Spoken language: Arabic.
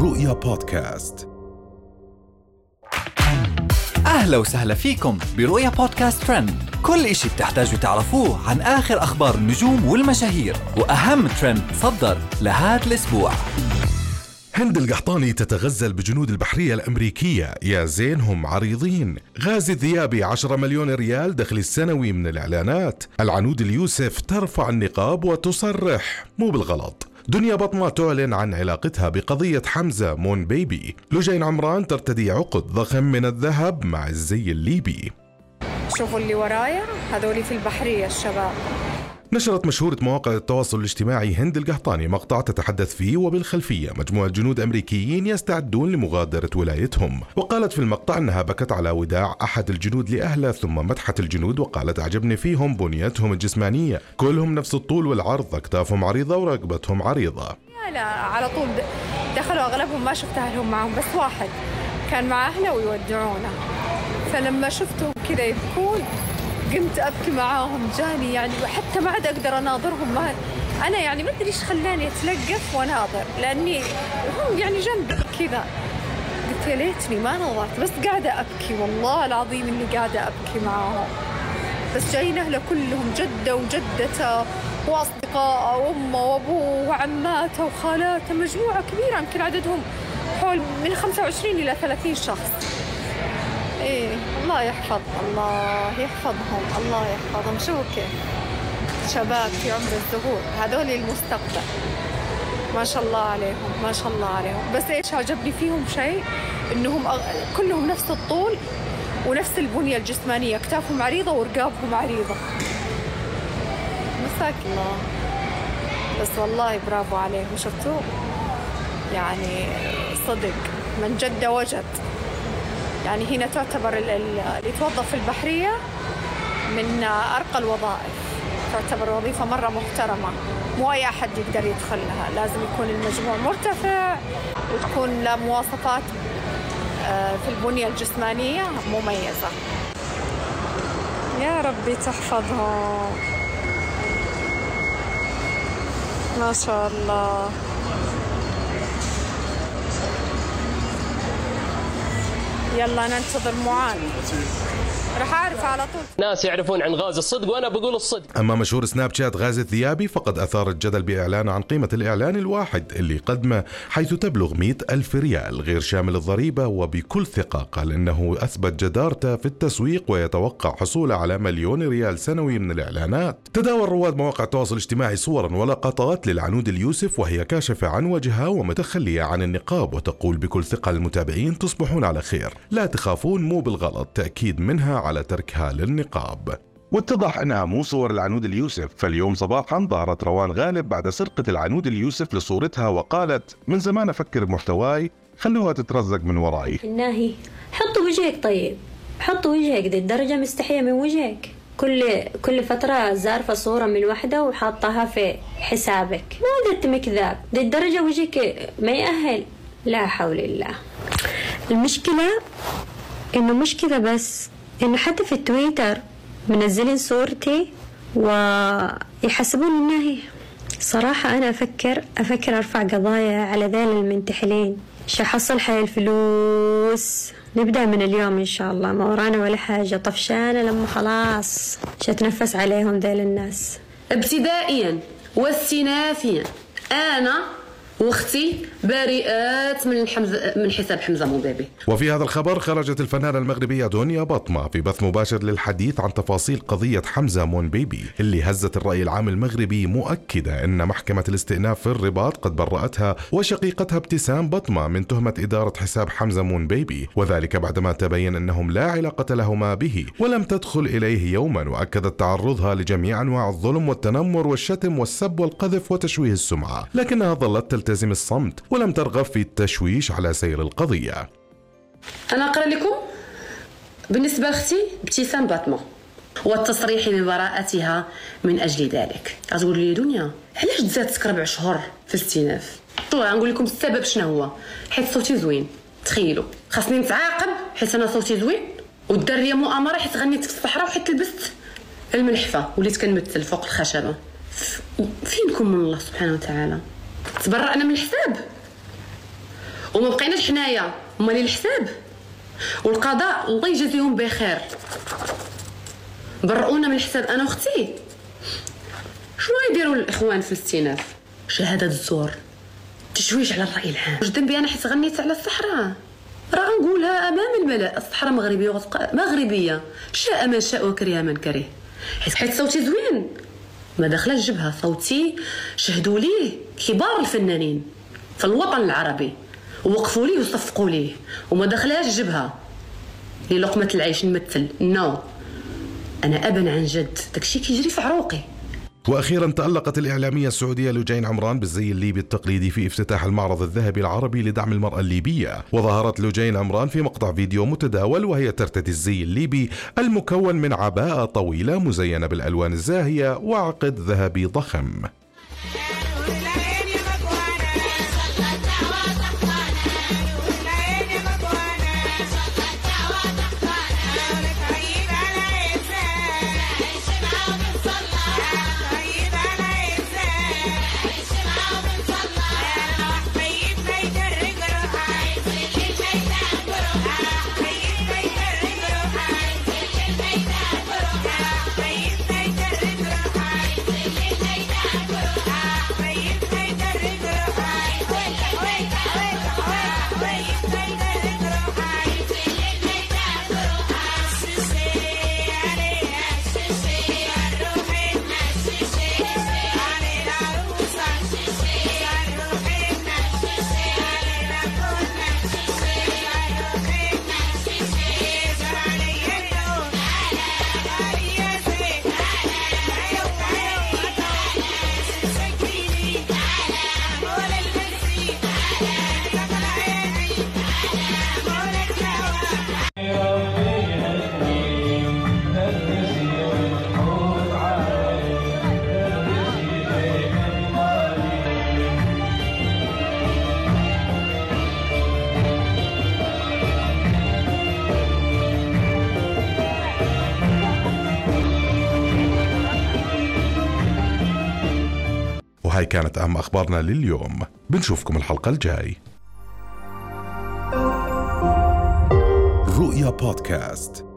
رؤيا بودكاست. أهلا وسهلا فيكم برؤيا بودكاست ترند. كل إشي بتحتاجوا تعرفوه عن آخر أخبار النجوم والمشاهير وأهم ترند صدر لهذا الأسبوع. هند القحطاني تتغزل بجنود البحرية الأمريكية. يا زينهم عريضين. غازي الذيابي 10 مليون ريال دخل السنوي من الإعلانات. العنود اليوسف ترفع النقاب وتصرح. مو بالغلط. دنيا بطمة تعلن عن علاقتها بقضية حمزة مون بيبي. لجين عمران ترتدي عقد ضخم من الذهب مع الزي الليبي. شوفوا اللي ورايا هذولي في البحرية الشباب. نشرت مشهورة مواقع التواصل الاجتماعي هند القحطاني مقطع تتحدث فيه وبالخلفية مجموعة جنود أمريكيين يستعدون لمغادرة ولايتهم. وقالت في المقطع أنها بكت على وداع أحد الجنود لأهله ثم مدحت الجنود وقالت أعجبني فيهم بنيتهم الجسمانية. كلهم نفس الطول والعرض أكتافهم عريضة ورقبتهم عريضة. لا على طول دخلوا أغلبهم ما شفت أهلهم معهم بس واحد كان مع أهله ويودعونه. فلما شفتهم كذا يبكون قمت أبكي معاهم جاني يعني وحتى ما عاد أقدر أناظرهم. ما أنا يعني ما أدري إيش خلاني أتلقف وأناظر لأني هم يعني جنبي كذا. قلت يا ليتني ما نظرت بس قاعدة أبكي والله العظيم إني قاعدة أبكي معاهم. بس جايين أهله كلهم جدة وجدته وأصدقائه وأمه وأبوه وعماته وخالاته مجموعة كبيرة يمكن عددهم حول من 25 إلى 30 شخص. إيه الله يحفظ الله يحفظهم الله يحفظهم. شوفوا كيف؟ شباب في عمر الزهور هذول المستقبل. ما شاء الله عليهم ما شاء الله عليهم. بس إيش عجبني فيهم شيء؟ إنهم أغ- كلهم نفس الطول ونفس البنية الجسمانية. أكتافهم عريضة ورقابهم عريضة. مساك الله. بس والله برافو عليهم. شفتوا؟ يعني صدق من جد وجد. يعني هنا تعتبر ال- ال- اللي يتوظف في البحرية من أرقى الوظائف. تعتبر وظيفة مرة محترمة. مو أي أحد يقدر يدخلها. لازم يكون المجموع مرتفع وتكون له مواصفات آه، في البنية الجسمانية مميزة. يا ربي تحفظهم. ما شاء الله. يلا ننتظر معاذ. أعرف على طول. ناس يعرفون عن غاز الصدق وأنا بقول الصدق. أما مشهور سناب شات غازي الذيابي فقد أثار الجدل بإعلانه عن قيمة الإعلان الواحد اللي قدمه حيث تبلغ 100 ألف ريال غير شامل الضريبة وبكل ثقة قال إنه أثبت جدارته في التسويق ويتوقع حصوله على مليون ريال سنوي من الإعلانات. تداول رواد مواقع التواصل الاجتماعي صورا ولقطات للعنود اليوسف وهي كاشفة عن وجهها ومتخلية عن النقاب وتقول بكل ثقة للمتابعين تصبحون على خير. لا تخافون مو بالغلط تأكيد منها على تركها للنقاب. واتضح أنها مو صور العنود اليوسف فاليوم صباحا ظهرت روان غالب بعد سرقة العنود اليوسف لصورتها وقالت من زمان أفكر بمحتواي خلوها تترزق من وراي. الناهي حطوا وجهك طيب. حطوا وجهك دي الدرجة مستحية من وجهك. كل كل فترة زارفة صورة من وحدة وحاطها في حسابك. ما قلت مكذاب دي الدرجة وجهك ما يأهل. لا حول الله. المشكلة إنه مش كذا بس. انه حتى في التويتر منزلين صورتي ويحسبون إنها هي. صراحة أنا أفكر أفكر أرفع قضايا على ذيل المنتحلين. شو حصل؟ حي الفلوس نبدأ من اليوم إن شاء الله. ما ورانا ولا حاجة. طفشانة لما خلاص. شو أتنفس عليهم ذيل الناس؟ ابتدائيا واستئنافيا. أنا واختي بريئات من حمز من حساب حمزة مون بيبي وفي هذا الخبر خرجت الفنانة المغربية دنيا بطمة في بث مباشر للحديث عن تفاصيل قضية حمزة مون بيبي اللي هزت الرأي العام المغربي مؤكدة أن محكمة الاستئناف في الرباط قد برأتها وشقيقتها ابتسام بطمة من تهمة إدارة حساب حمزة مون بيبي وذلك بعدما تبين أنهم لا علاقة لهما به ولم تدخل إليه يوما وأكدت تعرضها لجميع أنواع الظلم والتنمر والشتم والسب والقذف وتشويه السمعة. لكنها ظلت تلتزم الصمت ولم ترغب في التشويش على سير القضية. أنا أقرأ لكم. بالنسبة لأختي ابتسام باطمه والتصريح ببراءتها من أجل ذلك. غتقول لي دنيا. علاش تزادت ربع شهور في الاستئناف؟ شو غنقول لكم السبب شنو هو. حيت صوتي زوين. تخيلوا. خاصني نتعاقب حيت أنا صوتي زوين. لي مؤامرة حيت غنيت في الصحراء وحيت لبست الملحفة. وليت كنمثل فوق الخشبة. فينكم من الله سبحانه وتعالى؟ تبرأنا من الحساب. وما بقيناش حنايا هما اللي الحساب. والقضاء الله يجازيهم بخير. برؤونا من الحساب أنا وأختي. شنو يديروا الإخوان في الاستئناف؟ شهادة الزور. تشويش على الرأي العام. واش ذنبي أنا حيت غنيت على الصحراء؟ راه نقولها أمام الملأ. الصحراء مغربية وغتبقى مغربية. شاء من شاء وكره من كره. حيت صوتي زوين. ما داخله الجبهه صوتي شهدوا ليه كبار الفنانين في الوطن العربي ووقفوا ليه وصفقوا ليه وما دخلهاش الجبهه للقمة العيش نمثل. No. no. أنا ابا عن جد. داكشي كيجري في عروقي. وأخيرا تألقت الإعلامية السعودية لجين عمران بالزي الليبي التقليدي في افتتاح المعرض الذهبي العربي لدعم المرأة الليبية. وظهرت لجين عمران في مقطع فيديو متداول وهي ترتدي الزي الليبي المكون من عباءة طويلة مزينة بالألوان الزاهية وعقد ذهبي ضخم. وهاي كانت أهم أخبارنا لليوم. بنشوفكم الحلقة الجاي. رؤيا بودكاست.